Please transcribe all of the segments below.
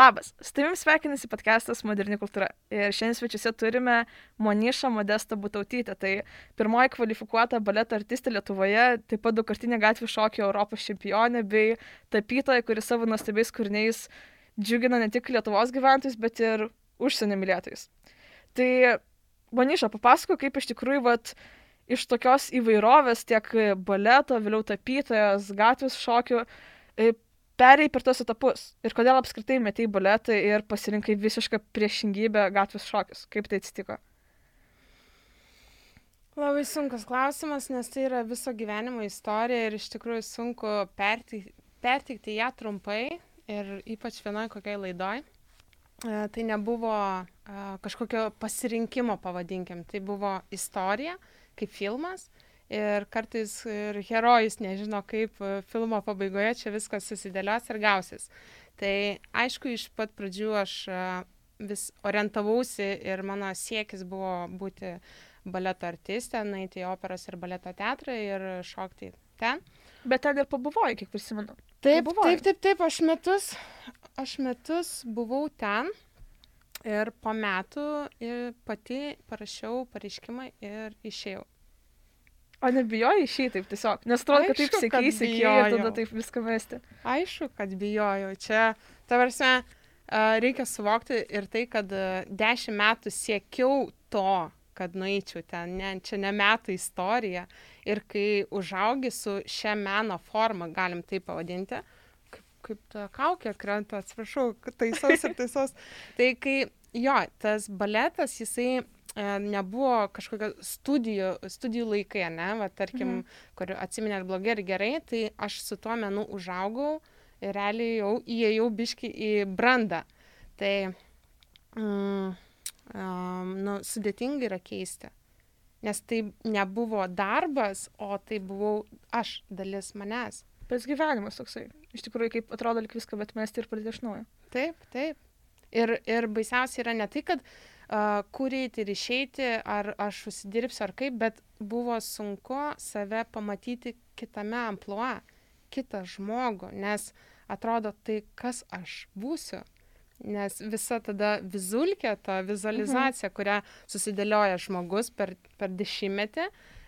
Labas, su tavim sveikinasi podcastas Moderni kultūra. Ir šiandien svečiuose turime Monišą Modestą Butautytę. Tai pirmoji kvalifikuota baleto artistė Lietuvoje, taip pat daugkartinė gatvė šokio Europos čempionė bei tapytoja, kuri savo nuostabiais kūriniais džiugina ne tik Lietuvos gyventojus, bet ir užsienio mylėtojus. Tai Moniša, papasako, kaip iš tikrųjų vat, iš tokios įvairovės tiek baleto, vėliau tapytojas, gatvės šokių perėjai per tos etapus ir kodėl apskritai metei baletą ir pasirinkai visišką priešingybę gatvės šokius? Kaip tai atsitiko? Labai sunkus klausimas, nes tai yra viso gyvenimo istorija ir iš tikrųjų sunku perteikti, perteikti ją trumpai ir ypač vienoje kokiai laidoj. E, tai nebuvo e, kažkokio pasirinkimo, pavadinkim, tai buvo istorija kaip filmas ir kartais ir herojus nežino, kaip e, filmo pabaigoje čia viskas susidėlios ir gausis. Tai aišku, iš pat pradžių aš e, vis orientavausi ir mano siekis buvo būti baleto artistė, nueiti į operos ir baleto teatrą ir šokti ten. Bet ten ir pabuvojai, kiek prisimenu. Taip, pabuvojai. taip, taip, taip, aš metus, aš metus buvau ten ir po metų ir pati parašiau pareiškimą ir išėjau. O nebijojai išėjai taip tiesiog? Nes atrodo, kad taip sėkėsi iki jo ir tada taip viską mesti. Aišku, kad bijojau. Čia, ta prasme, reikia suvokti ir tai, kad dešimt metų siekiau to, kad nueičiau ten. Ne, čia ne metų istorija. Ir kai užaugi su šią meno formą, galim tai pavadinti, kaip, kaip ta kaukė krenta, atsiprašau, taisos ir taisos. tai kai jo, tas baletas, jisai nebuvo kažkokio studijų, studijų laikai, ne, va, tarkim, mhm. kur atsiminėt blogai ir gerai, tai aš su tuo menu užaugau ir realiai jau įėjau biški į brandą. Tai, mm, um, nu, sudėtinga yra keisti. Nes tai nebuvo darbas, o tai buvau aš, dalis manęs. Pats gyvenimas toksai. Iš tikrųjų, kaip atrodo lik viską, bet mes ir pradėti iš naujo. Taip, taip. Ir, ir baisiausia yra ne tai, kad uh, kur eiti ir išeiti, ar aš užsidirbsiu ar kaip, bet buvo sunku save pamatyti kitame ampluo, kitą žmogų, nes atrodo tai, kas aš būsiu. Nes visa tada vizulkė, ta vizualizacija, mhm. kurią susidėlioja žmogus per, per dešimtmetį, uh,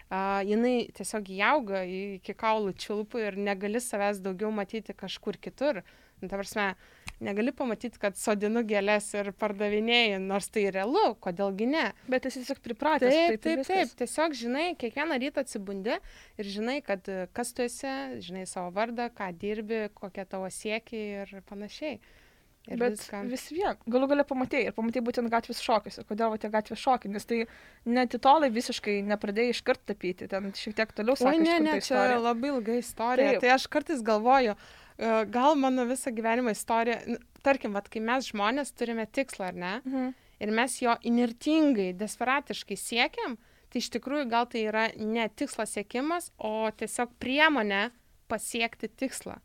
jinai tiesiog įauga iki kaulų čiulpų ir negali savęs daugiau matyti kažkur kitur. Nu, ta prasme, negali pamatyti, kad sodinu gėlės ir pardavinėjai, nors tai realu, kodėlgi ne. Bet esi tiesiog pripratęs. Taip, taip, taip, taip, tiesiog žinai, kiekvieną rytą atsibundi ir žinai, kad kas tu esi, žinai savo vardą, ką dirbi, kokie tavo siekiai ir panašiai. Ir Bet viską. vis vien, galų galę pamatėjai ir pamatėjai būtent gatvės šokius. Kodėl va tie gatvės šokiai? Nes tai netitolai visiškai nepradėjai iškart tapyti, ten šiek tiek toliau sakė. O ne, ne, čia istorija. labai ilga istorija. Taip. Tai aš kartais galvoju, uh, E, gal mano visą gyvenimo istorija, tarkim, vat, kai mes žmonės turime tikslą, ar ne? Mhm. Ir mes jo inirtingai, desperatiškai siekiam, tai iš tikrųjų gal tai yra ne tikslas siekimas, o tiesiog priemonė pasiekti tikslą.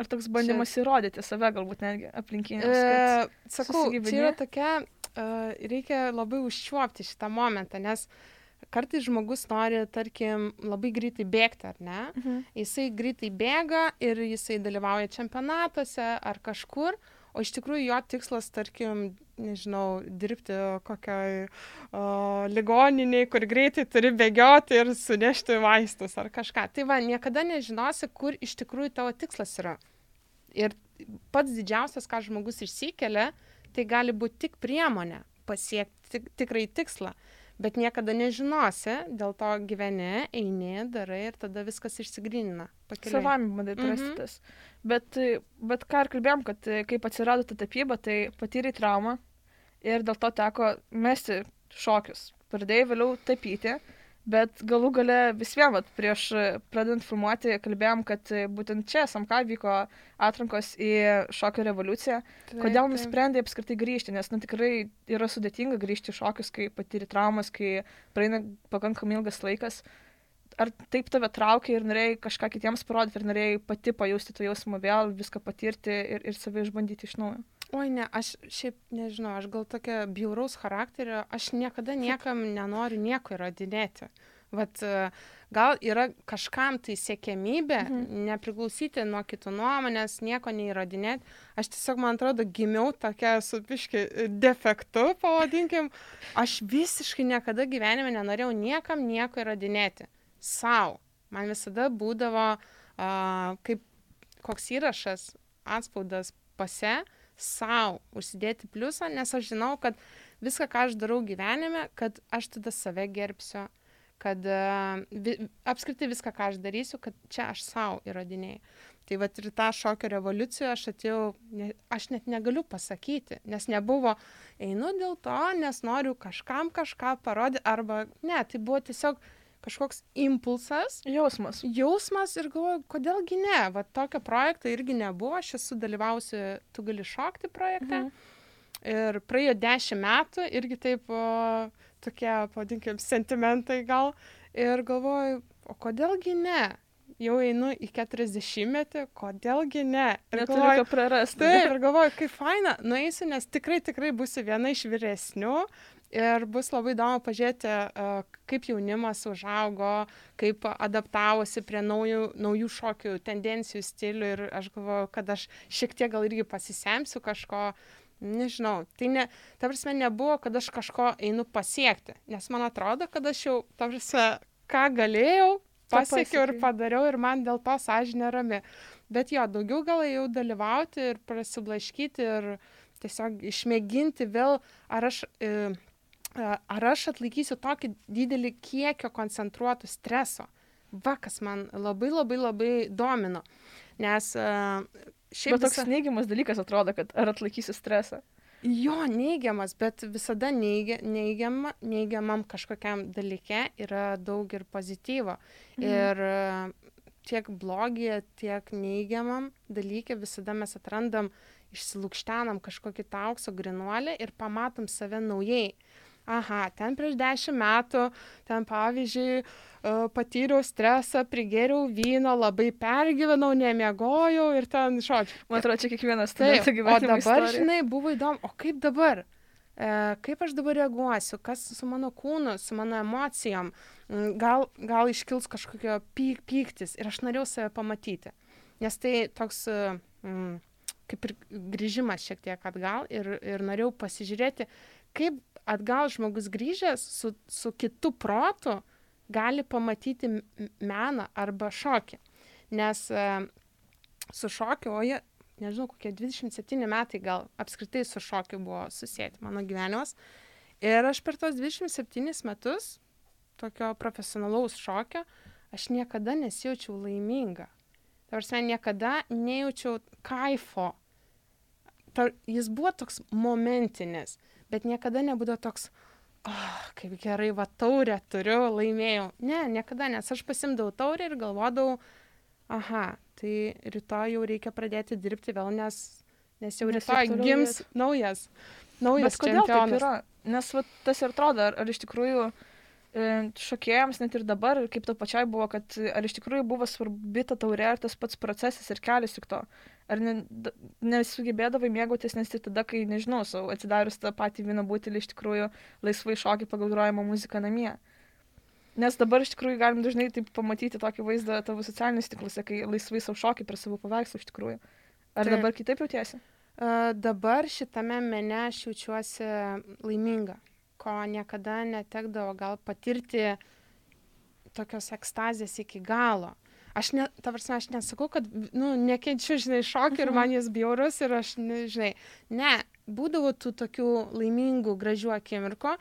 Ar toks bandymas čia... įrodyti save, galbūt netgi aplinkinės? E, sakau, čia yra tokia, uh, reikia labai užčiuopti šitą momentą, nes uh, kartais žmogus nori, tarkim, labai greitai bėgti, ar ne? Mhm. Jisai greitai bėga ir jisai dalyvauja čempionatuose ar kažkur, o iš tikrųjų jo tikslas, tarkim, nežinau, dirbti kokioj o, ligoniniai, kur greitai turi bėgioti ir sunešti vaistus ar kažką. Tai va, niekada nežinosi, kur iš tikrųjų tavo tikslas yra. Ir pats didžiausias, ką žmogus išsikelia, tai gali būti tik priemonė pasiekti tik, tikrai tikslą bet niekada nežinosi, dėl to gyveni, eini, darai ir tada viskas išsigrynina. Savami bandai atrasti mhm. tas. Bet, bet ką ir kalbėjom, kad kaip atsirado ta tapyba, tai patyrė traumą ir dėl to teko mesti šokius. Pradėjai vėliau tapyti Bet galų gale vis vien, vat, prieš pradedant filmuoti, kalbėjom, kad būtent čia SMK vyko atrankos į šokio revoliuciją. Taip, Kodėl taip. nusprendė apskritai grįžti, nes nu, tikrai yra sudėtinga grįžti į šokius, kai patyri traumas, kai praeina pakankamai ilgas laikas. Ar taip tave traukia ir norėjai kažką kitiems parodyti, ar norėjai pati pajusti to jausmą vėl, viską patirti ir, ir save išbandyti iš naujo? Oi, ne, aš šiaip nežinau, aš gal tokia bjauraus charakterio, aš niekada niekam nenoriu nieko įrodinėti. Vat, e, gal yra kažkam tai siekiamybė, mhm. nepriklausyti nuo kitų nuomonės, nieko neįrodinėti. Aš tiesiog, man atrodo, gimiau tokia su piški defektu, pavadinkim. Aš visiškai niekada gyvenime nenorėjau niekam nieko įrodinėti. Sau. Man visada būdavo uh, kaip koks įrašas, atspaudas pase, sau užsidėti pliusą, nes aš žinau, kad viską, ką aš darau gyvenime, kad aš tada save gerbsiu, kad uh, vi, apskritai viską, ką aš darysiu, kad čia aš savo įrodinėjau. Tai va ir tą šokio revoliuciją aš atėjau, ne, aš net negaliu pasakyti, nes nebuvo, einu dėl to, nes noriu kažkam kažką parodyti, arba ne, tai buvo tiesiog kažkoks impulsas. Jausmas. Jausmas ir galvoju, kodėlgi ne, va tokio projekto irgi nebuvo, aš esu dalyvausi, tu gali šokti projekte. Mhm. Ir praėjo dešimt metų, irgi taip o, tokie, pavadinkim, sentimentai gal. Ir galvoju, o kodėlgi ne? Jau einu į 40-metį, kodėlgi ne? Ir galvoju, ką prarasti. Taip, ir galvoju, kaip faina, nueisiu, nes tikrai, tikrai būsiu viena iš vyresnių, ir bus labai įdomu pažiūrėti, kaip jaunimas užaugo, kaip adaptavosi prie naujų, naujų šokių tendencijų, stilių ir aš galvoju, kad aš šiek tiek gal irgi pasisemsiu kažko, nežinau, tai ne, ta prasme nebuvo, kad aš kažko einu pasiekti, nes man atrodo, kad aš jau, ta prasme, ką galėjau, pasiekiau ir padariau ir man dėl to sąžinė rami. Bet jo, daugiau gal jau dalyvauti ir prasiblaškyti ir tiesiog išmėginti vėl, ar aš... E, ar aš atlaikysiu tokį didelį kiekio koncentruotų streso. Va, kas man labai labai labai domino. Nes šiaip... Bet toks visa... neigiamas dalykas atrodo, kad ar atlaikysi stresą. Jo, neigiamas, bet visada neigia, neigiama, neigiamam kažkokiam dalyke yra daug ir pozityvo. Mhm. Ir tiek blogį, tiek neigiamam dalykė visada mes atrandam, išsilūkštenam kažkokį tą aukso grinuolį ir pamatom save naujai aha, ten prieš dešimt metų, ten pavyzdžiui, e, patyriau stresą, prigėriau vyno, labai pergyvenau, nemiegojau ir ten, žodžiu. Man atrodo, čia kiekvienas tai. O dabar, istorija. žinai, buvo įdomu, o kaip dabar? E, kaip aš dabar reaguosiu, kas su mano kūnu, su mano emocijom, mm, gal, gal iškils kažkokio pyk, pyktis ir aš norėjau save pamatyti. Nes tai toks, e, mm, kaip ir grįžimas šiek tiek atgal ir, ir norėjau pasižiūrėti, kaip atgal žmogus grįžęs su, su kitu protu gali pamatyti meną arba šokį. Nes e, su šokiu, o jie, nežinau, kokie 27 metai gal apskritai su šokiu buvo susėti mano gyvenimas. Ir aš per tos 27 metus tokio profesionalaus šokio, aš niekada nesijaučiau laiminga. Tarsi niekada nejaučiau kaifo. Tar, jis buvo toks momentinis bet niekada nebūdavo toks, oh, kaip gerai, va taurę turiu, laimėjau. Ne, niekada, nes aš pasimdavau taurę ir galvodavau, aha, tai rytoj jau reikia pradėti dirbti vėl, nes, nes jau nes rytoj gims naujas, naujas bet kodėl čempionas. taip yra? Nes va, tas ir atrodo, ar, ar iš tikrųjų e, šokėjams net ir dabar, kaip to pačiai buvo, kad ar iš tikrųjų buvo svarbi ta taurė, ar tas pats procesas ir kelias tik to ar ne, nesugebėdavai mėgautis, nes tai tada, kai, nežinau, savo atsidarius tą patį vyno butelį, iš tikrųjų laisvai šokį pagal grojamą muziką namie. Nes dabar iš tikrųjų galim dažnai taip pamatyti tokį vaizdą tavo socialiniuose tinkluose, kai laisvai savo šokį per savo paveikslą iš tikrųjų. Ar taip. dabar kitaip jautiesi? Uh, dabar šitame mene aš jaučiuosi laiminga, ko niekada netekdavo gal patirti tokios ekstazės iki galo. Aš ne, ta prasme, aš nesakau, kad, nu, nekenčiu, žinai, šokį ir mhm. man jis bjaurus ir aš, ne, žinai, ne, būdavo tų tokių laimingų, gražių akimirko,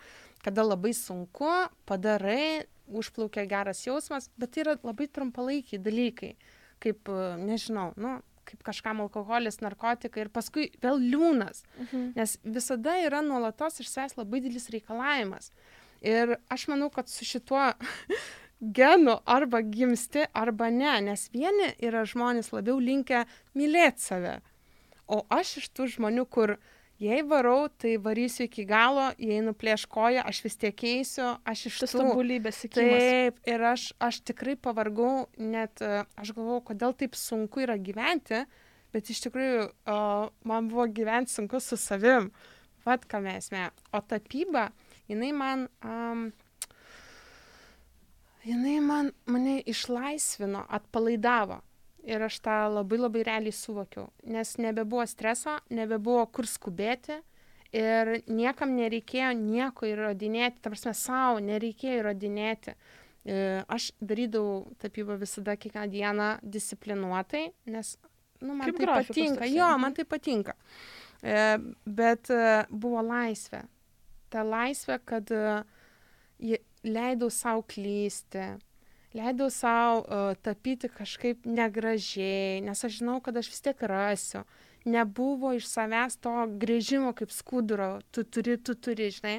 kada labai sunku, padarai, užplaukia geras jausmas, bet tai yra labai trumpalaikiai dalykai, kaip, nežinau, nu, kaip kažkam alkoholis, narkotikai ir paskui vėl liūnas, mhm. nes visada yra nuolatos iš savęs labai didelis reikalavimas. Ir aš manau, kad su šituo genų arba gimsti, arba ne, nes vieni yra žmonės labiau linkę mylėti save. O aš iš tų žmonių, kur jei varau, tai varysiu iki galo, jei nuplėš koją, aš vis tiek keisiu, aš iš tų tobulybės įkėliau. Taip, ir aš, aš tikrai pavargau, net aš galvau, kodėl taip sunku yra gyventi, bet iš tikrųjų o, man buvo gyventi sunku su savim. Vat ką mes mes. O tapyba, jinai man um, jinai man, mane išlaisvino, atpalaidavo. Ir aš tą labai labai realiai suvokiau, nes nebebuvo streso, nebebuvo kur skubėti ir niekam nereikėjo nieko įrodinėti, ta prasme, savo nereikėjo įrodinėti. E, aš darydavau tapybą visada kiekvieną dieną disciplinuotai, nes nu, man Kaip tai patinka. Jo, mhm. man tai patinka. E, bet e, buvo laisvė. Ta laisvė, kad leidau savo klysti, leidau savo uh, tapyti kažkaip negražiai, nes aš žinau, kad aš vis tiek rasiu. Nebuvo iš savęs to grėžimo kaip skuduro, tu turi, tu turi, žinai.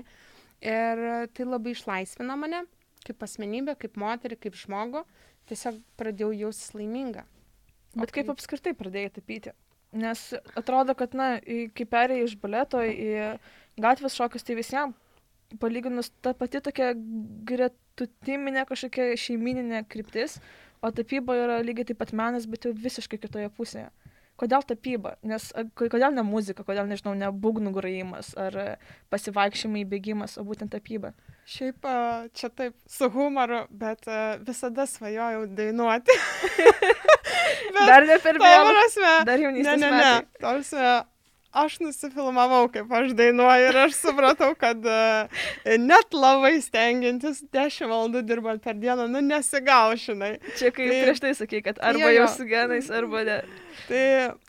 Ir e, tai labai išlaisvino mane, kaip asmenybę, kaip moterį, kaip žmogų. Tiesiog pradėjau jaustis laiminga. Bet kaip kaip- apskritai pradėjai tapyti? Nes atrodo, kad, na, kai perėjai iš baleto į gatvės šokius, tai visiems palyginus ta pati tokia gretutiminė kažkokia šeimininė kryptis, o tapyba yra lygiai taip pat menas, bet jau visiškai kitoje pusėje. Kodėl tapyba? Nes kodėl ne muzika, kodėl, nežinau, ne būgnų grojimas ar e, pasivaikščiojimai, bėgimas, o būtent tapyba. Šiaip čia taip su humoru, bet a, visada svajojau dainuoti. Dar ne per Ta vėlą. Dar ne, jaunystės ne, ne. metai. Tarsi, aš nusifilmavau, kaip aš dainuoju ir aš supratau, kad uh, net labai stengiantis 10 valandų dirbant per dieną, nu nesigau, žinai. Čia kaip Tai- prieš tai sakei, kad arba jau su genais, arba ne. Tai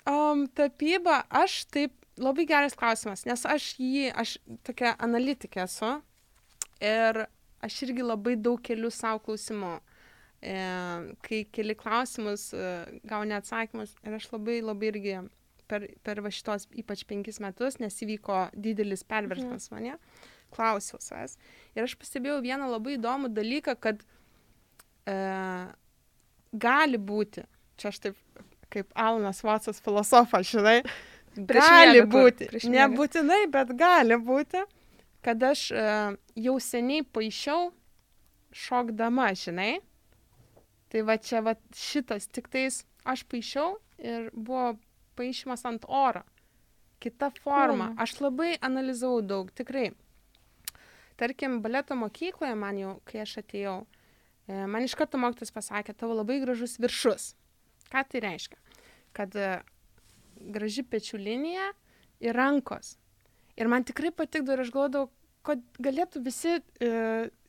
um, tapyba, aš taip, labai geras klausimas, nes aš jį, aš tokia analitikė esu ir aš irgi labai daug keliu savo klausimų. E, kai keli klausimus, e, gauni atsakymus ir aš labai labai irgi per, per va šitos ypač penkis metus, nes įvyko didelis perversmas mane, klausiau savęs. Ir aš pastebėjau vieną labai įdomų dalyką, kad e, gali būti, čia aš taip kaip Alanas Vatsas filosofas, žinai, gali kur, būti, nebūtinai, bet gali būti, kad aš e, jau seniai paaišiau šokdama, žinai. Tai va čia va šitas, tik tais aš paaišiau ir buvo paaišymas ant oro. Kita forma. Cool. Aš labai analizavau daug, tikrai. Tarkim, baleto mokykloje man jau, kai aš atėjau, e, man iš karto mokytas pasakė, tavo labai gražus viršus. Ką tai reiškia? Kad e, graži pečių linija ir rankos. Ir man tikrai patikdavo ir aš galvodavau, kad galėtų visi e,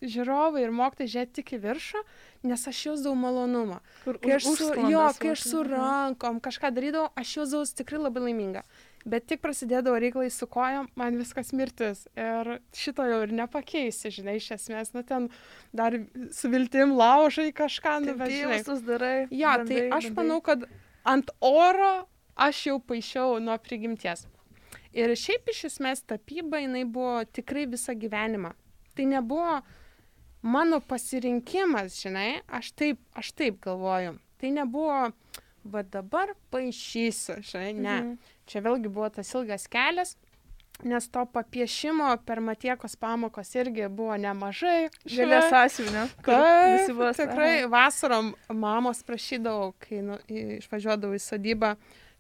žiūrovai ir mokytojai žiūrėti tik į viršų, nes aš jausdavau malonumą. Kur Kai aš su, jo, kai aš su rankom kažką darydavau, aš jausdavau tikrai labai laiminga. Bet tik prasidėdavo reikalai su kojom, man viskas mirtis. Ir šito jau ir nepakeisi, žinai, iš esmės, nu ten dar su viltim laužai kažką, nu, darai. Jo, tai bandai, aš bandai. manau, kad ant oro aš jau paaišiau nuo prigimties. Ir šiaip iš esmės tapyba jinai buvo tikrai visą gyvenimą. Tai nebuvo mano pasirinkimas, žinai, aš taip, aš taip galvoju. Tai nebuvo, va dabar paaišysiu, žinai, ne. Mhm. Čia vėlgi buvo tas ilgas kelias, nes to papiešimo per matiekos pamokos irgi buvo nemažai. Žalė sąsiuvinė. Taip, tikrai vasarom mamos prašydavau, kai nu, išvažiuodavau į sodybą,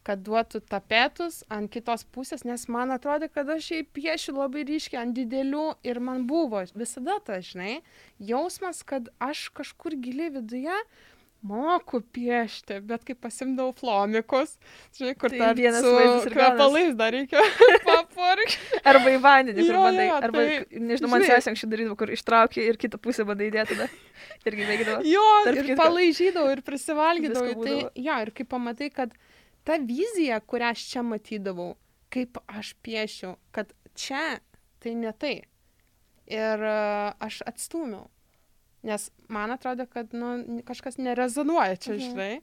kad duotų tapetus ant kitos pusės, nes man atrodė, kad aš jai piešiu labai ryškiai ant didelių ir man buvo visada tas, žinai, jausmas, kad aš kažkur giliai viduje moku piešti, bet kai pasimdavau flomikus, žinai, kur Tai dar vienas vaizdas ir kvepalais dar reikia papurkti. Arba į vandenį, kur bandai. jo, Arba, tai, nežinau, man sesė anksčiau darydavo, kur ištraukė ir kitą pusę bandai įdėti tada. Irgi veikdavo. Jo, ir kitko. palaižydavau, ir prisivalgydavau. Tai, jo, ir kai pamatai, kad ta vizija, kurią aš čia matydavau, kaip aš piešiu, kad čia tai ne tai. Ir e, aš atstumiau. Nes man atrodo, kad nu, kažkas nerezonuoja čia, Mhm. žinai.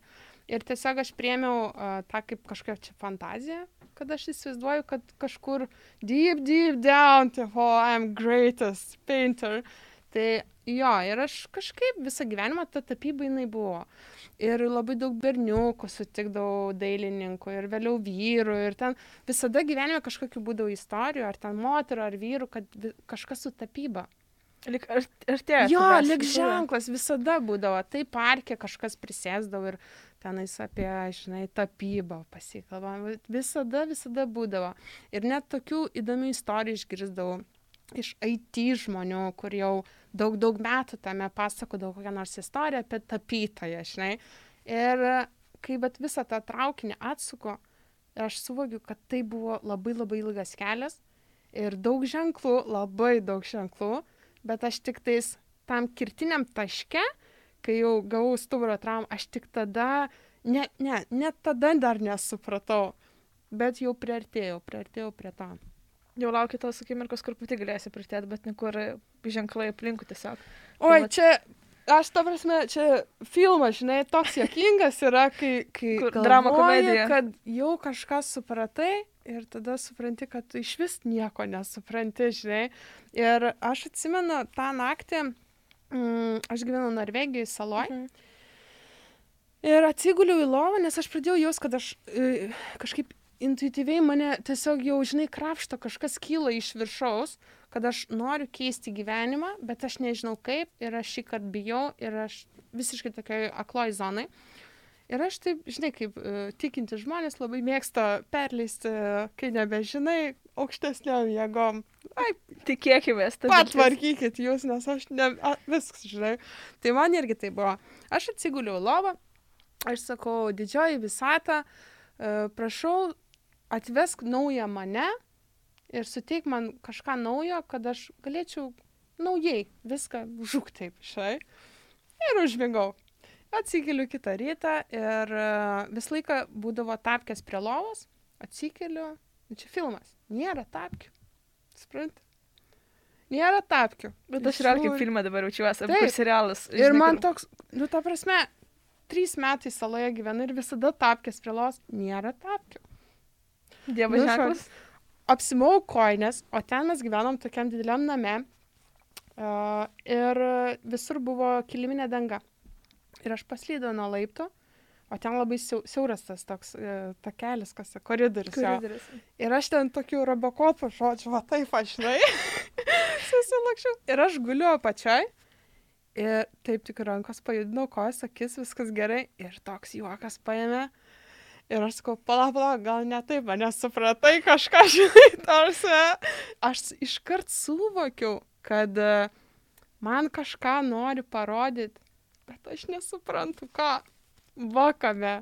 Ir tiesiog aš priemiau uh, tą kaip kažkokią čia fantaziją, kad aš įsivaizduoju, kad kažkur deep, deep down, tipo, I'm greatest painter. Tai jo, ir aš kažkaip visą gyvenimą ta tapyba jinai buvo. Ir labai daug berniukų sutikdavau dailininkų ir vėliau vyrų. Ir ten visada gyvenime kažkokiu būdavo istorijų, ar ten moterų, ar vyrų, kad kažkas su tapyba. Lik ar, ar tie. Jo, lik ženklas visada būdavo. Tai parke kažkas prisėsdavo ir tenais apie, žinai, tapybą pasikalbam. Visada, visada būdavo. Ir net tokių įdomių istorijų išgirsdavau. Iš IT žmonių, kur jau daug, daug metų tame pasakodavo kokią nors istoriją apie tapytoją, žinai. Ir kai bet visą tą traukinį atsuko, aš suvokiu, kad tai buvo labai labai ilgas kelias ir daug ženklų, labai daug ženklų, bet aš tik tais tam kirtiniam taške, kai jau gavau stuburo traumą, aš tik tada, ne, ne, net tada dar nesupratau, bet jau priartėjau, priartėjau prie to. Jau laukiu tos akimirkos, kur pati galėsi pritėti, bet nekur ženklai aplinkų tiesiog. Oi, vat- čia, aš ta prasme, čia filmas, žinai, toks jokingas yra, kai, kai drama komedija. kad jau kažką supratai ir tada supranti, kad tu iš vis nieko nesupranti, žinai. Ir aš atsimenu tą naktį, mm, aš gyvenau Norvegijoje saloj. Mhm. Ir atsiguliau į lovą, nes aš pradėjau jaus, kad aš e, kažkaip intuityviai mane tiesiog jau, žinai, krapšto kažkas kyla iš viršaus, kad aš noriu keisti gyvenimą, bet aš nežinau kaip ir aš šį kartą bijau ir aš visiškai tokioj akloj zonai. Ir aš taip, žinai, kaip uh, tikinti žmonės labai mėgsta perleisti, uh, kai nebežinai, aukštesniam jėgom. Ai, Tikėkime, tai patvarkykit jūs, nes aš ne, a, viskas, žinai. Tai man irgi tai buvo. Aš atsiguliau lovą, aš sakau, didžioji visata, e, prašau, atvesk naują mane ir suteik man kažką naujo, kad aš galėčiau naujai viską žuk taip, šai. Ir užmigau. Atsikeliu kitą rytą ir e, visą laiką būdavo tapkės prie lovos, atsikeliu, nu, čia filmas, nėra tapkių. Suprantate? Nėra tapkių. Bet aš realiai kaip filme dabar jaučiuosi, kaip serialas. Ir žinai, man kur- toks, nu, ta prasme, trys metai saloje gyvenu ir visada tapkės prie los, nėra tapkių. Dievo nu, ženklas. Apsimau koinės, o ten mes gyvenom tokiam dideliam name uh, ir visur buvo kiliminė danga. Ir aš paslydau nuo laipto, o ten labai siau, siauras tas toks uh, takelis, kas koridorius. jo. Koridorius. Ir aš ten tokių robokopų žodžių, va taip aš, žinai, susilakščiau. Ir aš guliu apačioj. Ir taip tik rankos pajudinau, kojas, akis, viskas gerai. Ir toks juokas paėmė. Ir aš sakau, pala, pala, gal ne taip, mane supratai kažką, žinai, tarsi. Aš iškart suvokiau, kad e, man kažką nori parodyti, bet aš nesuprantu, ką. Vakame.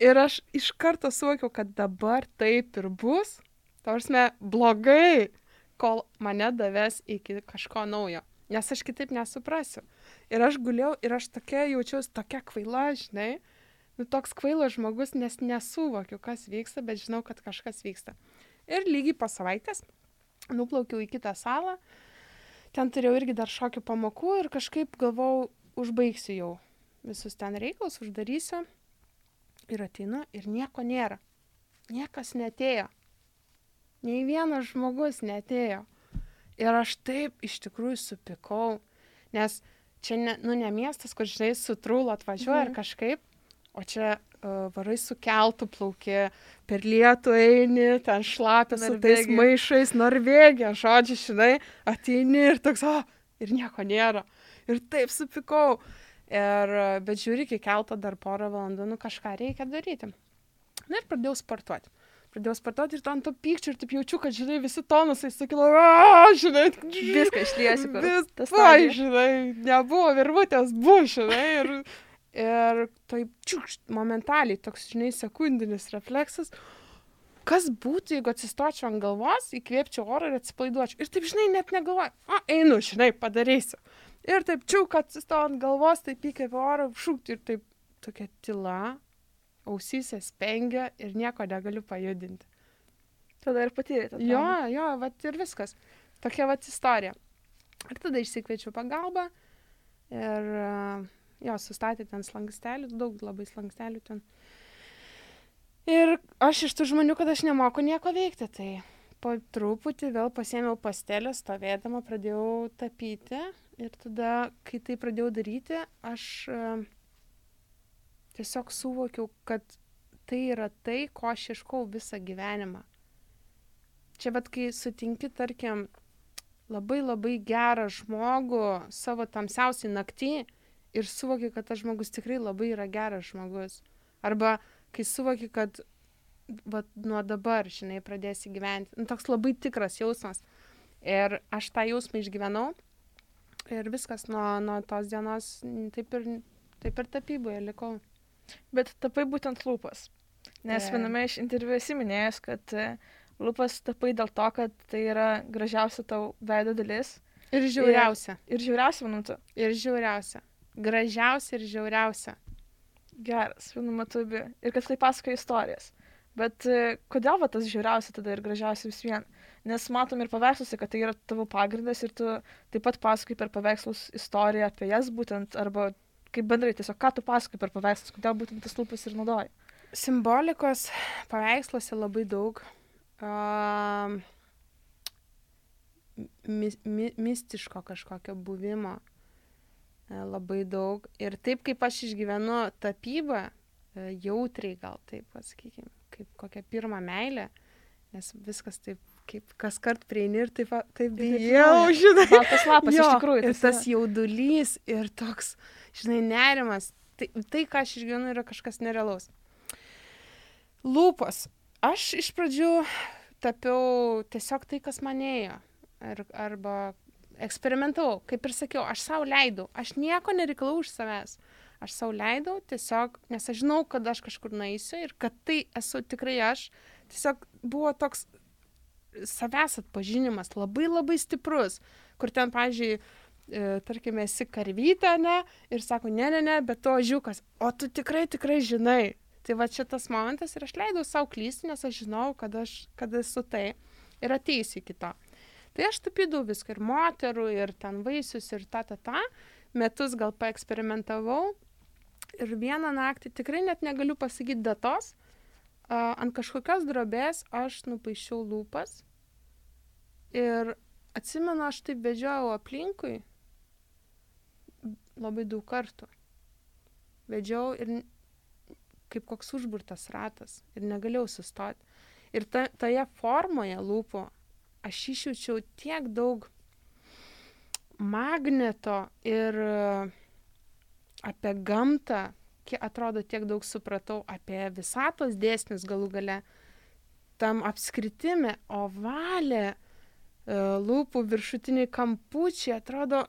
Ir aš iš karto suvokiau, kad dabar taip ir bus. Tarsime, blogai, kol mane davės iki kažko naujo. Nes aš kitaip nesuprasiu. Ir aš guliau ir aš tokia jaučiausi tokia kvaila, žinai. Nu, toks kvailas žmogus, nes nesuvokiu, kas vyksta, bet žinau, kad kažkas vyksta. Ir lygiai po savaitės nuplaukiau į kitą salą. Ten turėjau irgi dar šokių pamokų ir kažkaip galvau, užbaigsiu jau visus ten reikalus, uždarysiu. Ir ateinu ir nieko nėra. Niekas netėjo. Nei vienas žmogus netėjo. Ir aš taip iš tikrųjų supikau, nes čia, ne, nu, ne miestas, kur, žinai, su trūlo atvažiuoja mhm. Ir kažkaip, o čia uh, varai su keltu plauki, per lietų eini, ten šlapia su tais maišais, Norvegija, žodžiu, žinai, ateini ir toks, o, ir nieko nėra. Ir taip supikau. Ir, e, bet žiūri, iki kelto dar porą valandų, nu kažką reikia daryti. Na ir pradėjau sportuoti. Pradėjau sportuoti ir to ant to pykčio ir taip jaučiu, kad, žinai, visi tonusai sukilo, "A, žinai, Viską išliesi per Vis, tą vai, stadiją. žinai, nebuvo virvutės, buvo, žinai, ir, ir taip, čiukšt, momentaliai, toks, žinai, sekundinis refleksas, kas būtų, jeigu atsistočiau ant galvos, įkvėpčiau orą ir atsipalaiduočiau. Ir taip, žinai, net negalvoju, o, einu, žinai, padarysiu. Ir taip, čiuk, atsistojau ant galvos, taip įkvėpiau orą, šūkti ir taip, tokia tyla, ausyse spengia ir nieko negaliu pajudinti. Tada ir patyrė tą. Jo, jo, vat ir viskas. Tokia vat istorija. Ir tada išsikviečiau pagalbą ir e, jo, sustatė ten slankstelių, daug labai slankstelių ten. Ir aš iš tų žmonių, kad aš nemoku nieko veikti, tai po truputį vėl pasėmiau pastelę, stovėdama pradėjau tapyti ir tada, kai tai pradėjau daryti, aš e, tiesiog suvokiau, kad tai yra tai, ko aš ieškau visą gyvenimą. Čia bet kai sutinki, tarkim, labai labai gerą žmogų savo tamsiausiai naktį ir suvoki, kad tas žmogus tikrai labai yra geras žmogus. Arba kai suvoki, kad vat, nuo dabar, žinai, pradėsi gyventi. Nu, toks labai tikras jausmas. Ir aš tą jausmą išgyvenau. Ir viskas nuo, nuo tos dienos taip ir, taip ir tapyboje likau. Bet tapai būtent lūpas. Nes Taip. viename iš interviu esi minėjęs, kad e, lūpas tapai dėl to, kad tai yra gražiausia tau veido dalis. Ir žiauriausia. Ir žiauriausia, manau, tu. Ir žiauriausia. Gražiausia ir žiauriausia. Geras, vienu metu abi. Ir kad tai pasakoja istorijas. Bet e, kodėl va tas žiauriausia tada ir gražiausia vis vien? Nes matom ir paveiksluose, kad tai yra tavo pagrindas ir tu taip pat pasakoji per paveikslus istoriją apie jas būtent, arba kaip bendrai tiesiog, ką tu pasakoji per paveikslus, kodėl būtent tas lūpas ir naudoji. Simbolikos paveiksluose labai daug. Um, mi, mi, mistiško kažkokio buvimo labai daug. Ir taip kaip aš išgyvenu tapybą, e, jautriai gal taip pasakykime, kaip kokią pirmą meilę, nes viskas taip, kaip kas kart prieini ir taip, taip bijau, žinai. Baltas lapas, iš Jo, tikrųjų. Ir tas jaudulys ir toks, žinai, nerimas. Tai, tai ką aš išgyvenu, yra kažkas nerealaus. Lūpos. Aš iš pradžių tapiau tiesiog tai, kas manėjo. Ar, arba eksperimentavau. Kaip ir sakiau, aš savo leidau. Aš nieko nereikalau už savęs. Aš savo leidau tiesiog, nes aš žinau, kad aš kažkur naisiu ir kad tai esu tikrai aš. Tiesiog buvo toks savęs atpažinimas labai labai stiprus, kur ten, pažiūrėjau, e, tarkime, esi karvytė, ne, ir sako, ne, ne, ne, bet to žiūkas, o tu tikrai, tikrai žinai. Tai va čia tas momentas ir aš leidau savo klysti, nes aš žinau, kad aš, kad esu tai ir ateisiu iki to. Tai aš tapydavau viską ir moterų, ir ten vaisius, ir ta, ta, ta. Metus gal paeksperimentavau. Ir vieną naktį, tikrai net negaliu pasakyti datos, a, ant kažkokios drobės aš nupaišiau lūpas. Ir atsimenu, aš taip vedžiojau aplinkui labai daug kartų. Vedžiau ir kaip koks užburtas ratas ir negalėjau sustoti. Ir ta, toje formoje lūpų aš išjaučiau tiek daug magneto ir e, apie gamtą, atrodo, tiek daug supratau apie visatos dėsnius galų gale, tam apskritime, ovalė, e, lūpų viršutiniai kampučiai, atrodo,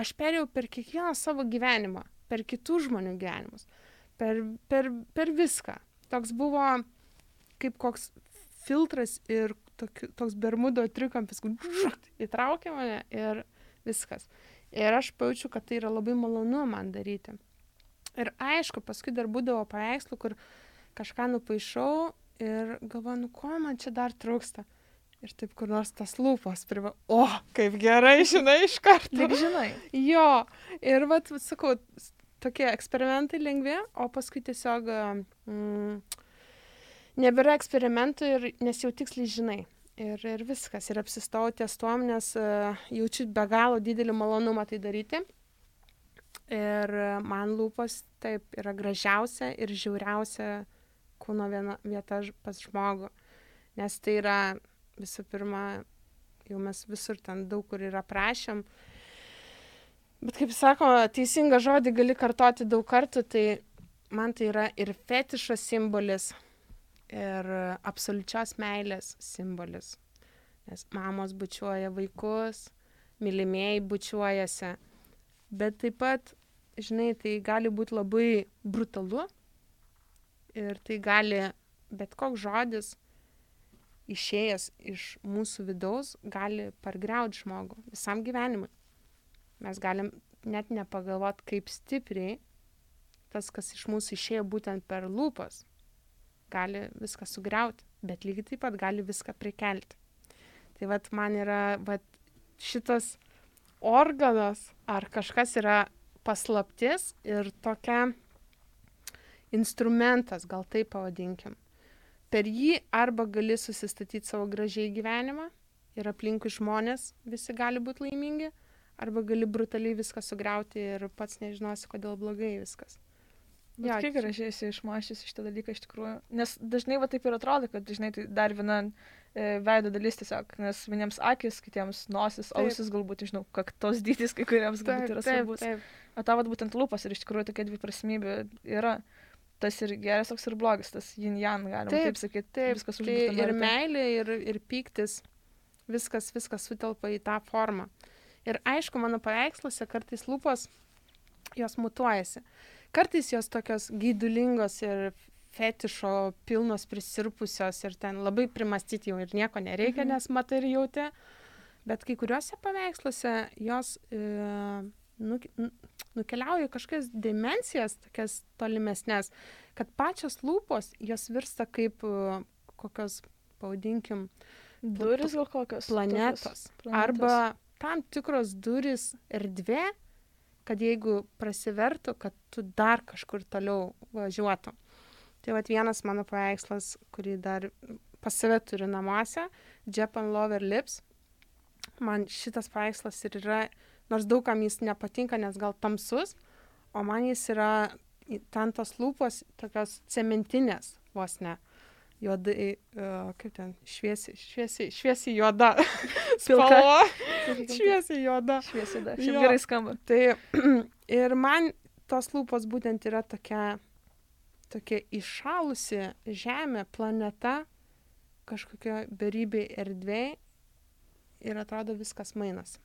aš perėjau per kiekvieną savo gyvenimą, per kitų žmonių gyvenimus, per, per, per viską. Toks buvo kaip koks filtras ir toki, toks bermudo trikampis, įtraukė mane ir viskas. Ir aš pajaučiu, kad tai yra labai malonu man daryti. Ir aišku, paskui dar būdavo paveikslų, kur kažką nupaišau ir galvoju, nu ko man čia dar trūksta. Ir taip kur nors tas lūpos priva. O, kaip gerai, žinai, iš karto. Tik žinai. Jo, ir vat, sakau, tokie eksperimentai lengvi, o paskui tiesiog mm, nebėra eksperimentų, ir, nes jau tiksliai žinai. Ir, ir viskas, ir apsistojau ties tuom, nes uh, jaučiu be galo didelį malonumą tai daryti. Ir e, man lūpos taip yra gražiausia ir žiauriausia kūno viena, vieta pas žmogų. Nes tai yra visų pirma, jau mes visur ten daug kur ir aprašėm, Bet kaip sakoma, teisingą žodį gali kartoti daug kartų, tai man tai yra ir fetišo simbolis, ir absoliučios meilės simbolis. Nes mamos bučiuoja vaikus, mylimieji bučiuojasi. Bet taip pat, žinai, tai gali būti labai brutalu ir tai gali bet koks žodis išėjęs iš mūsų vidaus gali pargriauti žmogų visam gyvenimui mes galim net nepagalvot, kaip stipriai tas, kas iš mūsų išėjo būtent per lūpas, gali viską sugriauti, bet lygiai taip pat gali viską prikelti. Tai vad man yra vat, šitas organas ar kažkas yra paslaptis ir tokia instrumentas, gal taip pavadinkim. Per jį arba gali susistatyti savo gražiai gyvenimą ir aplinkui žmonės visi gali būti laimingi, arba gali brutaliai viską sugriauti ir pats nežinosi, kodėl blogai viskas. Jo, Jo, kiek gražiai esi išmašęs šitą dalyką iš tikrųjų. Nes dažnai va taip ir atrodo, kad dažnai tai dar viena e, veido dalis tiesiog, nes vieniems akis, kitiems nosis, Taip. ausis galbūt, nežinau, kaktos dydis kai kuriems galbūt yra svarbus. taip. O tavo būtent lūpas ir iš tikrųjų tokia dviprasmybė yra. Tas ir geras, toks ir blogas, tas yin yang, galima Taip, taip sakyti. taip, viskas Tai užburta ir meilė, ir, ir pyktis. viskas, viskas sutelpa į tą formą. Ir aišku, mano paveiksluose kartais lūpos, jos mutuojasi. Kartais jos tokios gaidulingos ir fetišo pilnos prisirpusios ir ten labai primastyti jau ir nieko nereikia, mhm. nes matai ir jauti. Bet kai kuriuose paveiksluose jos e, nu, nukeliauja kažkokias dimensijas, tokias tolimesnės, kad pačios lūpos jos virsta kaip e, kokios, pavadinkim, duris gal kokios. Planetos. planetos. Arba tam tikros duris erdvė, kad jeigu prasivertų, kad tu dar kažkur toliau važiuotum. Tai vat vienas mano paveikslas, kurį dar pas save turiu namuose, Japan Lover Lips. Man šitas paveikslas ir yra, nors daugam jis nepatinka, nes gal tamsus, o man jis yra ten tos lūpos tokios cementinės vos ne. Uh, juodai, uh, kaip ten, šviesiai, šviesiai, šviesiai juoda. Spalva. šviesiai juoda. Šviesiai juoda. Šiaip gerai skamba. Tai ir man tos lūpos būtent yra tokia, tokia iššalusi žemė, planeta, kažkokia beribė erdvė ir atrodo viskas mainas.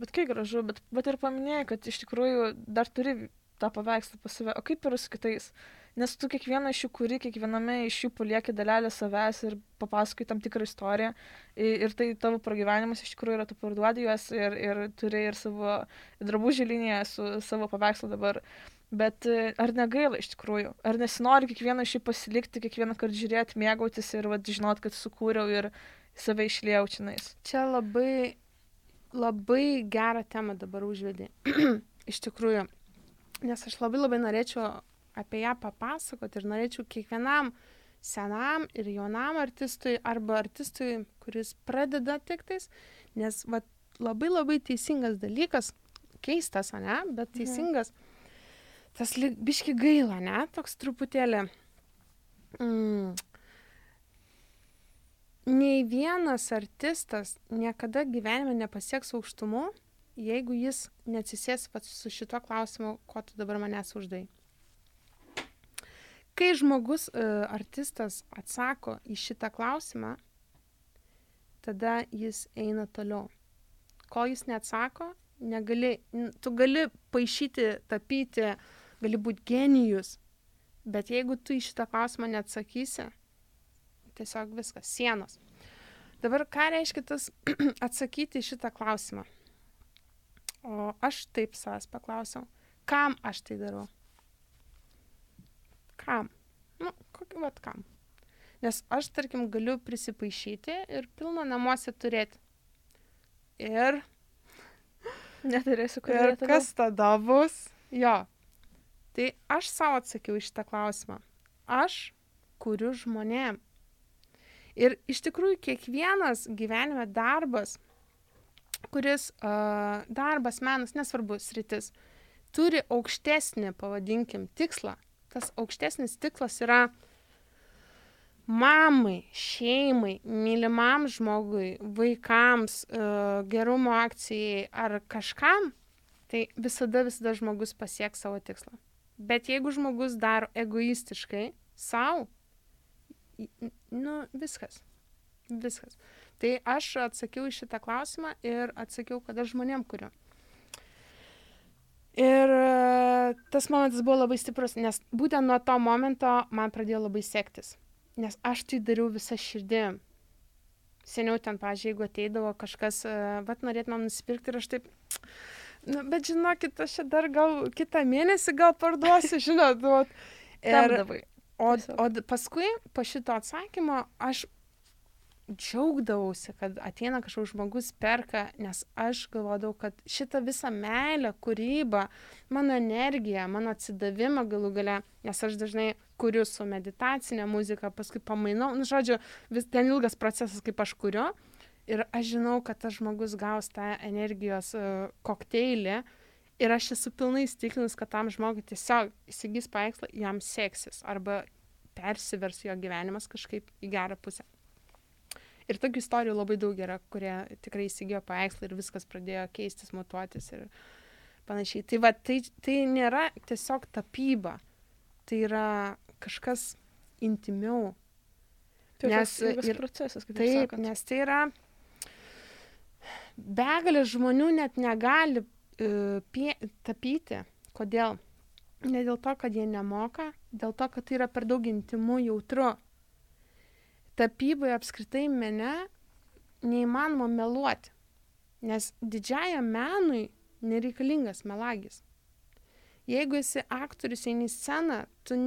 Bet kaip gražu, bet, bet ir paminėjai, kad iš tikrųjų dar turi tą paveikslą pas save. O kaip yra su kitais? Uh, nes tu kiekvieną iš jų kuri, kiekviename iš jų palieki dalelę savęs ir papasakai tam tikrą istoriją. Ir tai tavo pragyvenimas iš tikrųjų yra, tu parduodi juos ir, ir turi ir savo drabužį liniją su savo paveikslu dabar. Bet e, ar negaila iš tikrųjų? Ar nesinori kiekvieną iš jų pasilikti, kiekvieną kartą žiūrėti, mėgautis ir va, žinot, kad sukūriau ir save išliejau čionais? Čia labai, labai gerą temą dabar užvedė. iš tikrųjų. Nes aš labai labai norėčiau apie ją papasakoti ir norėčiau kiekvienam senam ir jaunam artistui arba artistui, kuris pradeda tiktais, nes va, labai labai teisingas dalykas, keistas, ne, bet mhm. teisingas, mhm. tas biški gaila, ne, toks truputėlį. Mm, nei vienas artistas niekada gyvenime nepasieks aukštumų, jeigu jis neatsisės su šituo klausimu, ko tu dabar manęs uždai kai žmogus, e, artistas atsako į šitą klausimą, tada jis eina toliau. Kol jis neatsako, negali, tu gali paaišyti, tapyti, gali būti genijus, bet jeigu tu į šitą klausimą neatsakysi, tiesiog viskas, sienos. Dabar ką reiškia tas atsakyti į šitą klausimą? O aš taip savęs paklausiau, kam aš tai darau? Kam? Nu, kokį vat kam? Nes aš, tarkim, galiu prisipaišyti ir pilną namuose turėti. Ir... Neturėsiu kur. Ir kas tada bus? Jo. Tai aš savo atsakiau iš tą klausimą. Aš kuriu žmonėm. Ir iš tikrųjų kiekvienas gyvenime darbas, kuris uh, darbas, menas, nesvarbu, sritis, turi aukštesnį, pavadinkim, tikslą tas aukštesnis tikslas yra mamai, šeimai, mylimam žmogui, vaikams, e, gerumo akcijai ar kažkam, tai visada, visada žmogus pasieks savo tikslą. Bet jeigu žmogus daro egoistiškai savo, nu viskas. Viskas. Tai aš atsakiau į šitą klausimą ir atsakiau, kad aš žmonėm kuriu. Ir e, tas momentas buvo labai stiprus, nes būtent nuo to momento man pradėjo labai sektis. Nes aš tai dariau visą širdį. Seniau ten, pažiūrėjau, jeigu ateidavo kažkas, bet norėt man nusipirkti ir aš taip, nu, bet žinokit, aš čia dar gal kitą mėnesį gal parduosiu, žinot, duot. Ir, o, o paskui po šito atsakymo aš džiaugdavausi, kad ateina kažkoks žmogus perka, nes aš galvodavau, kad šitą visą meilę, kūrybą, mano energiją, mano atsidavimą galų gale, nes aš dažnai kuriu su meditacinė muzika, paskui pamainau, nu, žodžiu, vis ten ilgas procesas, kaip aš kuriu. Ir aš žinau, kad tas žmogus gaus tą energijos uh, kokteilį ir aš esu pilnai įstikinus, kad tam žmogui tiesiog įsigys paveikslą, jam seksis arba persivers jo gyvenimas kažkaip į gerą pusę. Ir tokių istorijų labai daug yra, kurie tikrai įsigijo paveikslą ir viskas pradėjo keistis, matuotis ir panašiai. Tai va, tai, tai nėra tiesiog tapyba, tai yra kažkas intimiau. Tai nes ir procesas, kaip taip, sakant. nes tai yra, begalė žmonių net negali uh, pie, tapyti. Kodėl? Ne dėl to, kad jie nemoka, dėl to, kad tai yra per daug intimu jautru. Tapyboje apskritai mene neįmanoma meluoti, nes didžiajam menui nereikalingas melagis. Jeigu esi aktorius, eini į sceną, tu,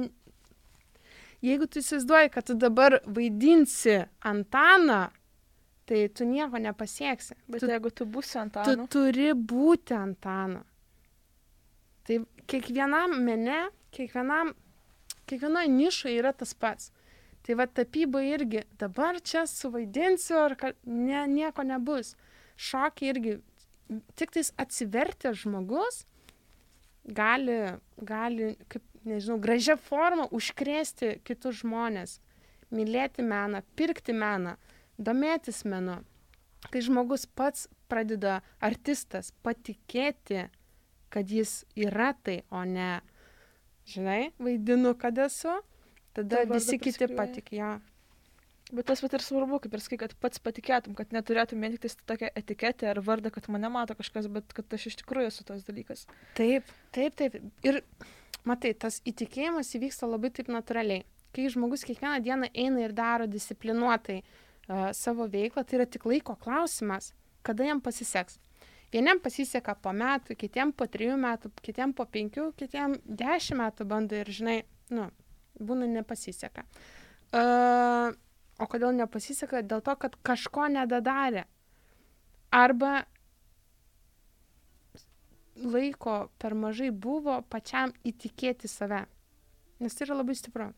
jeigu tu įsivaizduoji, kad tu dabar vaidinsi Antaną, tai tu nieko nepasieksi. Bet tu, jeigu tu būsi ant tu turi būti Antanu. Tai kiekvienam mene, kiekvienam, kiekvienoje nišoje yra tas pats. Tai va tapyba irgi, dabar čia suvaidinsiu, ar ka, ne, nieko nebus. Šokiai irgi, tik tais atsivertęs žmogus gali, gali, kaip, nežinau, gražią formą užkrėsti kitus žmonės. Mylėti meną, pirkti meną, domėtis menu. Kai žmogus pats pradeda artistas patikėti, kad jis yra tai, o ne, žinai, vaidinu, kad esu, tada Tai visi kiti patikė. Ja. Bet tas pat ir svarbu, kaip ir sakai, kad pats patikėtum, kad neturėtum vien tik tokią etiketę ar vardą, kad mane mato kažkas, bet kad aš iš tikrųjų esu tas dalykas. Taip, taip, taip. Ir matai, tas įtikėjimas įvyksta labai taip natūraliai. Kai žmogus kiekvieną dieną eina ir daro disciplinuotai uh, savo veiklą, tai yra tik laiko klausimas, kada jam pasiseks. Vieniem pasiseka po metų, kitiem po trijų metų, kitiem po penkių, kitiem dešimt metų bando ir, žinai, nu, būna nepasiseka. Uh, o kodėl nepasiseka? Dėl to, kad kažko nedadarė. Arba laiko per mažai buvo pačiam įtikėti save. Nes tai yra labai stipru.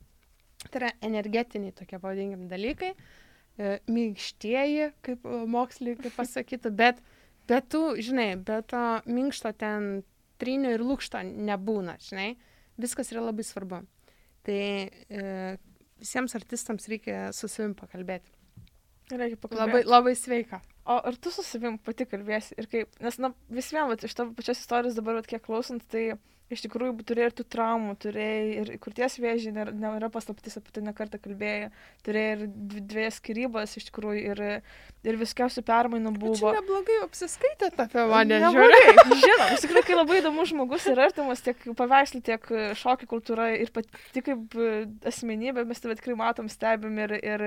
Tai yra energetiniai tokie, pavadinkim, dalykai, e, minkštieji, kaip e, mokslininkai pasakytų, bet, bet tu, žinai, bet to minkšto ten trinio ir lūkšto nebūna, žinai, viskas yra labai svarbu. Tai e, visiems artistams reikia su savim pakalbėti. Reikia Labai, pakalbėti. labai sveika. O ar tu su savim pati kalbėsi ir kaip, nes, na, vis vien, vat, iš tavo pačios istorijos dabar, vat, kiek klausant, tai iš tikrųjų turėjai ir tų traumų, turėjai ir krūties vėžį, nėra, nėra paslaptis apie tai nekartą kalbėjai, turėjai ir dvi- dviejas skirybas iš tikrųjų ir, ir viskiausių permainų Čia buvo. neblogai apsiskaitėt apie mane. Neblogai. Žinom, iš tikrųjų, kai labai įdomus žmogus ir artimas tiek paveikslų, tiek šokių kultūra ir pati kaip e, asmenybė, mes tave tikrai matom, stebim ir, ir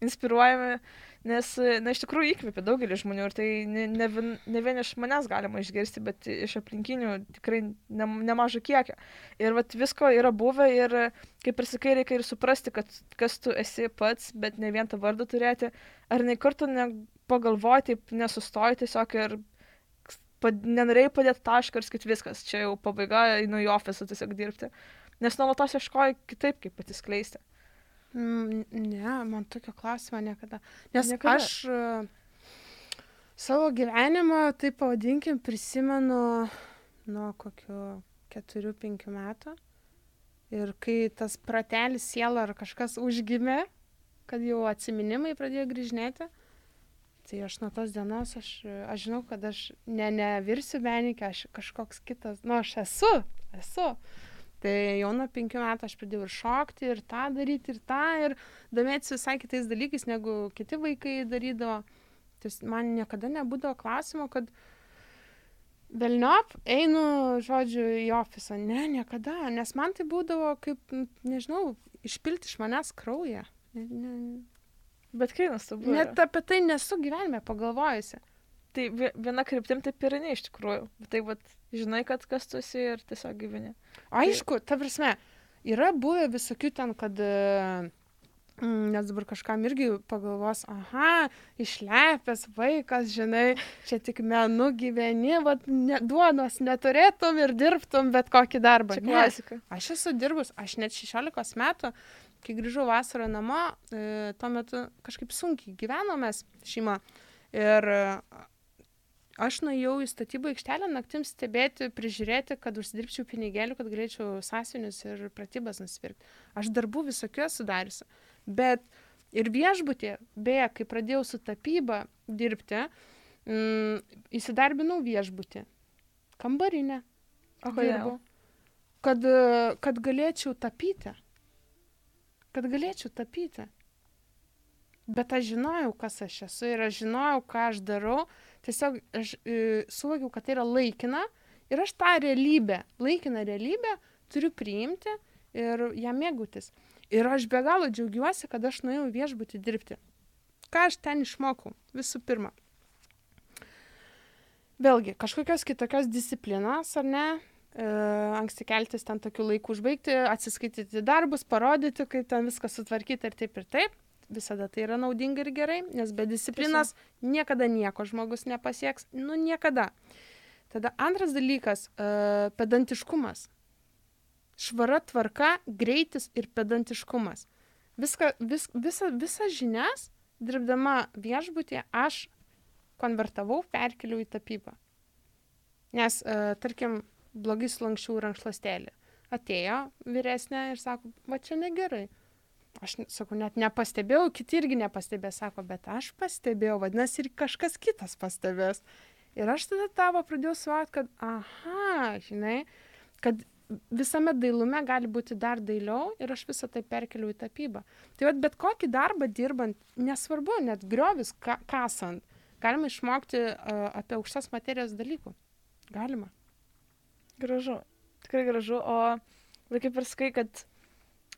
inspiruojame, nes, na, iš tikrųjų įkvėpia daugelį žmonių ir tai ne, ne, ne vien iš manęs galima išgirsti, bet iš aplinkinių tikrai ne, nemažą kiekį. Ir vat visko yra buvę ir, kaip ir sakai, reikia ir suprasti, kad kas tu esi pats, bet ne vien tą vardą turėti. Ar nei kartų nepagalvoti, nesustoji tiesiog ir pad, nenorėjai padėti tašką ir sakyti viskas, čia jau pabaiga, einu į ofisą tiesiog dirbti. Nes nuolatos ieškoji kitaip, kaip patiskleisti. Mm, Ne, man tokio klausimo niekada. Nes Niekada? aš e, savo gyvenimą, taip pavadinkim, prisimenu nuo kokių keturių, penkių metų. Ir kai tas pratelis siela ar kažkas užgimė, kad jau atsiminimai pradėjo grįžinėti, tai aš nuo tos dienos, aš, aš žinau, kad aš ne, nevirsiu menininkė, aš kažkoks kitas, nu aš esu, esu. Tai jau nuo penkių metų aš pradėjau ir šokti, ir tą daryti, ir tą, ir domėtis visai kitais dalykais, negu kiti vaikai darydavo. Tai man niekada nebūdavo klausimo, kad Velniop, einu, žodžiu, į ofisą. Ne, niekada, nes man tai būdavo kaip, nežinau, išpilti iš manęs kraują. Ne, ne, Bet kai nuostabu. net apie tai nesu gyvenime pagalvojusi. Tai vi- viena kryptim taip ir ne iš tikrųjų. Bet tai, vat, žinai, kad kas tu esi ir tiesiog gyveni. Aišku, ta prasme, yra buvę visokių ten, kad, e, mm, nes dabar kažkam irgi pagalvos, aha, išlepęs vaikas, žinai, čia tik menu gyveni, vad, ne, duonos neturėtum ir dirbtum bet kokį darbą. Čia Ne, klasika. Aš esu dirbus, aš net 16 metų, kai grįžau vasarą namo, e, tuo metu kažkaip sunkiai gyvenomės šeima. Ir aš nuėjau į statybų aikštelę naktim stebėti, prižiūrėti, kad užsidirbčiau pinigėlių, kad galėčiau sąsiunius ir pratybas nusipirkti. Aš darbų visokių esu dariusi. Bet ir viešbutė, beje, kai pradėjau su tapyba dirbti, mm, įsidarbinau viešbutį. Kambarinę. O kodėl? Kad, kad galėčiau tapyti. Kad galėčiau tapyti. Bet aš žinojau, kas aš esu ir aš žinojau, ką aš darau. Tiesiog aš e, suvokiau, kad tai yra laikina ir aš tą realybę, laikiną realybę turiu priimti ir ją mėgautis. Ir aš be galo džiaugiuosi, kad aš nuėjau viešbutį dirbti. Ką aš ten išmokau? Visų pirma. Vėlgi, kažkokios kitokios disciplinos, ar ne? E, anksti keltis ten tokiu laiku užbaigti, atsiskaityti darbus, parodyti, kaip ten viską sutvarkyti ir taip ir taip visada tai yra naudinga ir gerai, nes be disciplinos Tiesa. niekada nieko žmogus nepasieks, nu niekada. Tada antras dalykas uh, - pedantiškumas. Švara tvarka, greitis ir pedantiškumas. Viską, vis, visa, visas žinias, dirbdama viešbutė, aš konvertavau, perkeliau į tapybą. Nes, uh, tarkim, blogai sulankščiau rankšluostelį. Atėjo vyresnė ir sako, va čia negerai aš sakau, net nepastebėjau, kiti irgi nepastebėjo, sako, bet aš pastebėjau, vadinasi, ir kažkas kitas pastebės. Ir aš tada tavo pradėjau suvokti, kad, aha, žinai, kad visame dailume gali būti dar dailiau ir aš visą tai perkeliu į tapybą. Tai vat, bet kokį darbą dirbant, nesvarbu, net griovis ka kasant, galima išmokti uh, apie aukštas materijos dalykų. Galima. Gražu. Tikrai gražu. O kaip ir sakai, kad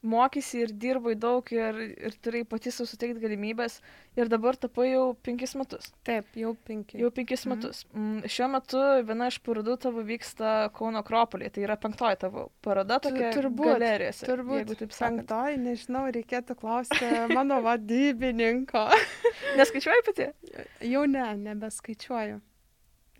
mokysi ir dirbai daug ir, ir turėjai pati savo suteikti galimybės ir dabar tapai jau penkis metus. Taip, jau penki. Jau penkis mhm. metus. Mm, šiuo metu viena iš parodų tavo vyksta Kauno Akropolėje, tai yra penktoji tavo paroda tokia turbūt, galerijose. Turbūt, jeigu taip sakant. Penktoji, nežinau, reikėtų klausti mano vadybininko. Neskaičiuoji pati? Jau ne, nebeskaičiuoju.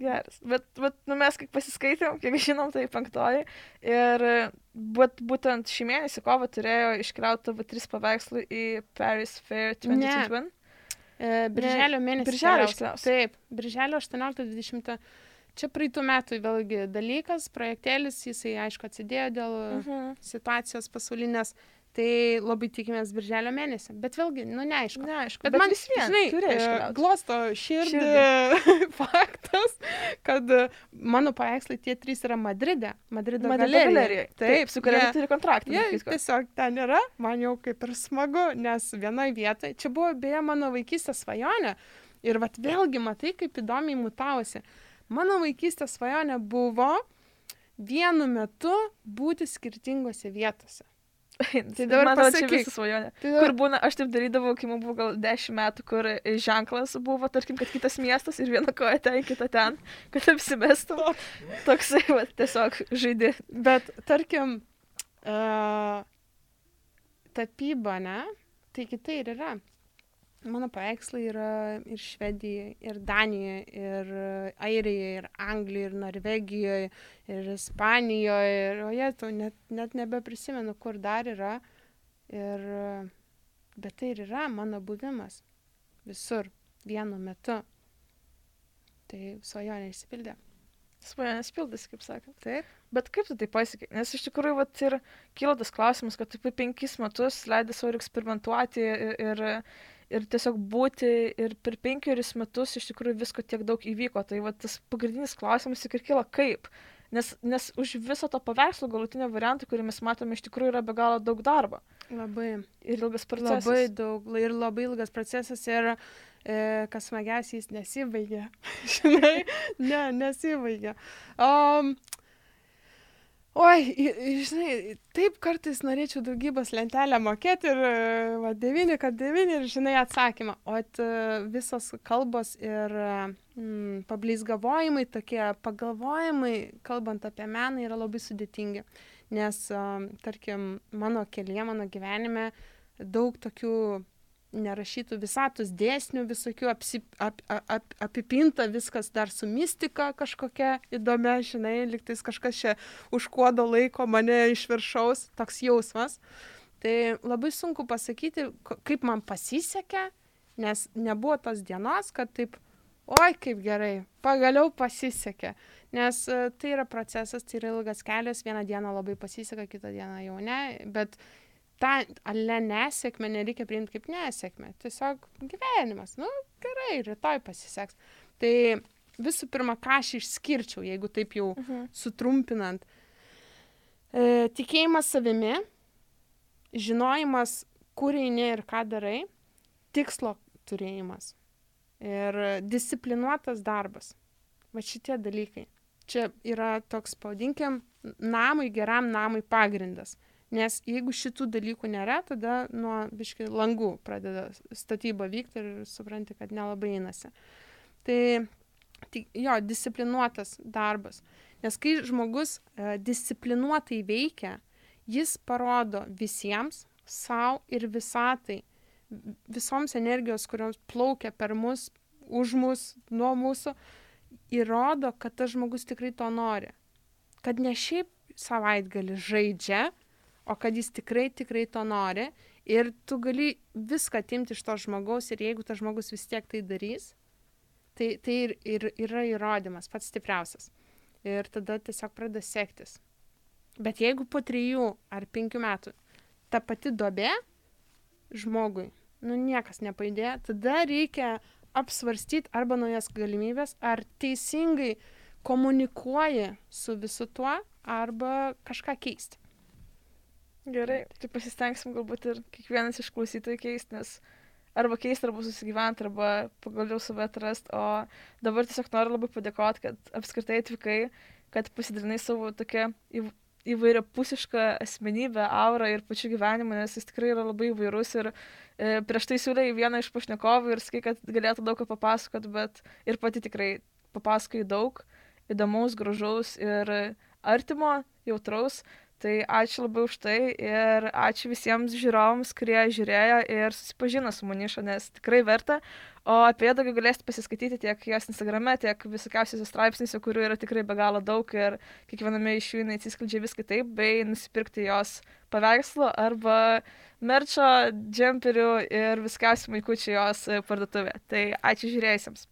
Geras. Bet, bet nu, mes kiek pasiskaitėm, kiek žinom, tai penktoji. Ir bet, būtent šį mėnesį kovo turėjo iškrauti tris paveikslų į Paris Fair 2021. E, birželio mėnesį. Birželio iškliaus. Taip, birželio 18-20. Čia praeitų metų vėlgi dalykas, projektėlis, jisai aišku atsidėjo dėl uh mhm. -huh. situacijos pasaulinės. Tai labai tikimės birželio mėnesį. Bet vėlgi, nu neaišku. Neaišku. Bet, bet man vis vien, žinai, e, glosto širdį, širdį. faktas, kad e, mano paveikslai tie trys yra Madride. Madrido, Madrido galerijoje. Taip, Taip, su kuria turi kontraktą. Jie tiesiog ten yra, man jau kaip ir smagu, nes vienoje vietoje, čia buvo beje mano vaikystės svajonė. Ir vat vėlgi matai, kaip įdomiai mutavosi. Mano vaikystės svajonė buvo vienu metu būti skirtingose vietose. tai dabar man čia visą svajonę. Tai dabar... Kur būna, aš taip darydavau, kai man buvo gal 10 metų, kur ženklas buvo, tarkim, kad kitas miestas ir viena koja ten, kita ten, kad apsimestum. Toksai, va, tiesiog žaidži. Bet, tarkim, uh, tapyba, ne? Tai kitai ir yra mano paveikslai yra ir Švedijoje, ir Danijoje, ir Airijoje, ir Anglijoje, ir Norvegijoje, ir Ispanijoje, ir, o jie to net, net nebeprisimenu, kur dar yra. Ir, bet tai ir yra mano buvimas visur, vienu metu. Tai svajonė išsipildė. Svajonės pildosi, kaip sakant. Taip. Bet kaip tu tai pasiekai? Nes iš tikrųjų, vat, ir kilo tas klausimas, kad tu penkis metus leidai savo eksperimentuoti ir, ir ir tiesiog būti ir per penkerius metus iš tikrųjų visko tiek daug įvyko. Tai va tas pagrindinis klausimas tik ir kyla kaip. Nes, nes už viso to paveikslo galutinio varianto, kurį mes matome, iš tikrųjų yra be galo daug darbo. Labai. Ir ilgas procesas. Labai daug. Ir labai ilgas procesas. Ir e, kas smagiausiai jis nesibaigia. Žinai, ne, nesibaigia. Um, Oi, žinai, taip kartais norėčiau daugybos lentelę mokėti ir, va, 9, kad 9 ir, žinai, atsakymą. O at, visos kalbos ir mm, pablizgavojimai, tokie pagalvojimai, kalbant apie meną, yra labai sudėtingi. Nes, tarkim, mano kelyje, mano gyvenime daug tokių nerašytų visatos dėsnių visokių, apsi, ap, ap, apipinta viskas dar su mistika kažkokia įdomia, žinai, liktais kažkas čia užkuodo laiko mane iš viršaus, toks jausmas. Tai labai sunku pasakyti, kaip man pasisekė, nes nebuvo tos dienos, kad taip, oi kaip gerai, pagaliau pasisekė. Nes e, tai yra procesas, tai yra ilgas kelias, vieną dieną labai pasiseka, kitą dieną jau ne, bet tą ale nesėkmę nereikia priimti kaip nesėkmę. Tiesiog gyvenimas. Nu, gerai, rytoj pasiseks. Tai visų pirma, ką aš išskirčiau, jeigu taip jau mhm. sutrumpinant. E, tikėjimas savimi, žinojimas, kur eini ir ką darai, tikslo turėjimas. ir disciplinuotas darbas. Va šitie dalykai. Čia yra toks, pavadinkim, namui, geram namui pagrindas. Nes jeigu šitų dalykų nėra, tada nuo biški langų pradeda statyba vykti ir supranti, kad nelabai einasi. Tai, tai jo, disciplinuotas darbas. Nes kai žmogus e, disciplinuotai veikia, jis parodo visiems, savo ir visatai, visoms energijos, kurios plaukia per mus, už mus, nuo mūsų, įrodo, kad tas žmogus tikrai to nori. Kad ne šiaip savaitgalį žaidžia, o kad jis tikrai, tikrai to nori. Ir tu gali viską atimti iš to žmogaus ir jeigu tas žmogus vis tiek tai darys, tai, tai ir, ir yra įrodymas, pats stipriausias. Ir tada tiesiog pradeda sektis. Bet jeigu po trijų ar penkių metų ta pati dobė žmogui, nu niekas nepaidė, tada reikia apsvarstyti arba naujas galimybės, ar teisingai komunikuoji su visu tuo, arba kažką keisti. Gerai, tai pasistengsim galbūt ir kiekvienas iš klausytojų keisti, nes arba keisti, arba susigyventi, arba pagaliau save atrasti. O dabar tiesiog noriu labai padėkoti, kad apskritai atvykai, kad pasidalinai savo tokia įvairiapusišką asmenybę, aurą ir pačių gyvenimą, nes jis tikrai yra labai įvairus ir e, prieš tai siūlė į vieną iš pašnekovų ir sakai, kad galėtų daug ką papasakot, bet ir pati tikrai papasakai daug įdomaus, gražaus ir artimo, jautraus. Tai ačiū labai už tai ir ačiū visiems žiūrovams, kurie žiūrėjo ir susipažino su Muniša, nes tikrai verta. O apie ją daugiau galėsite pasiskaityti tiek jos Instagrame, tiek visokiausiose straipsniuose, kurių yra tikrai be galo daug ir kiekviename iš jų jinai atsiskleidžia viską taip, bei nusipirkti jos paveikslų arba merčio, džemperių ir viskiausių maikučių jos parduotuvė. Tai ačiū žiūrėjusiems.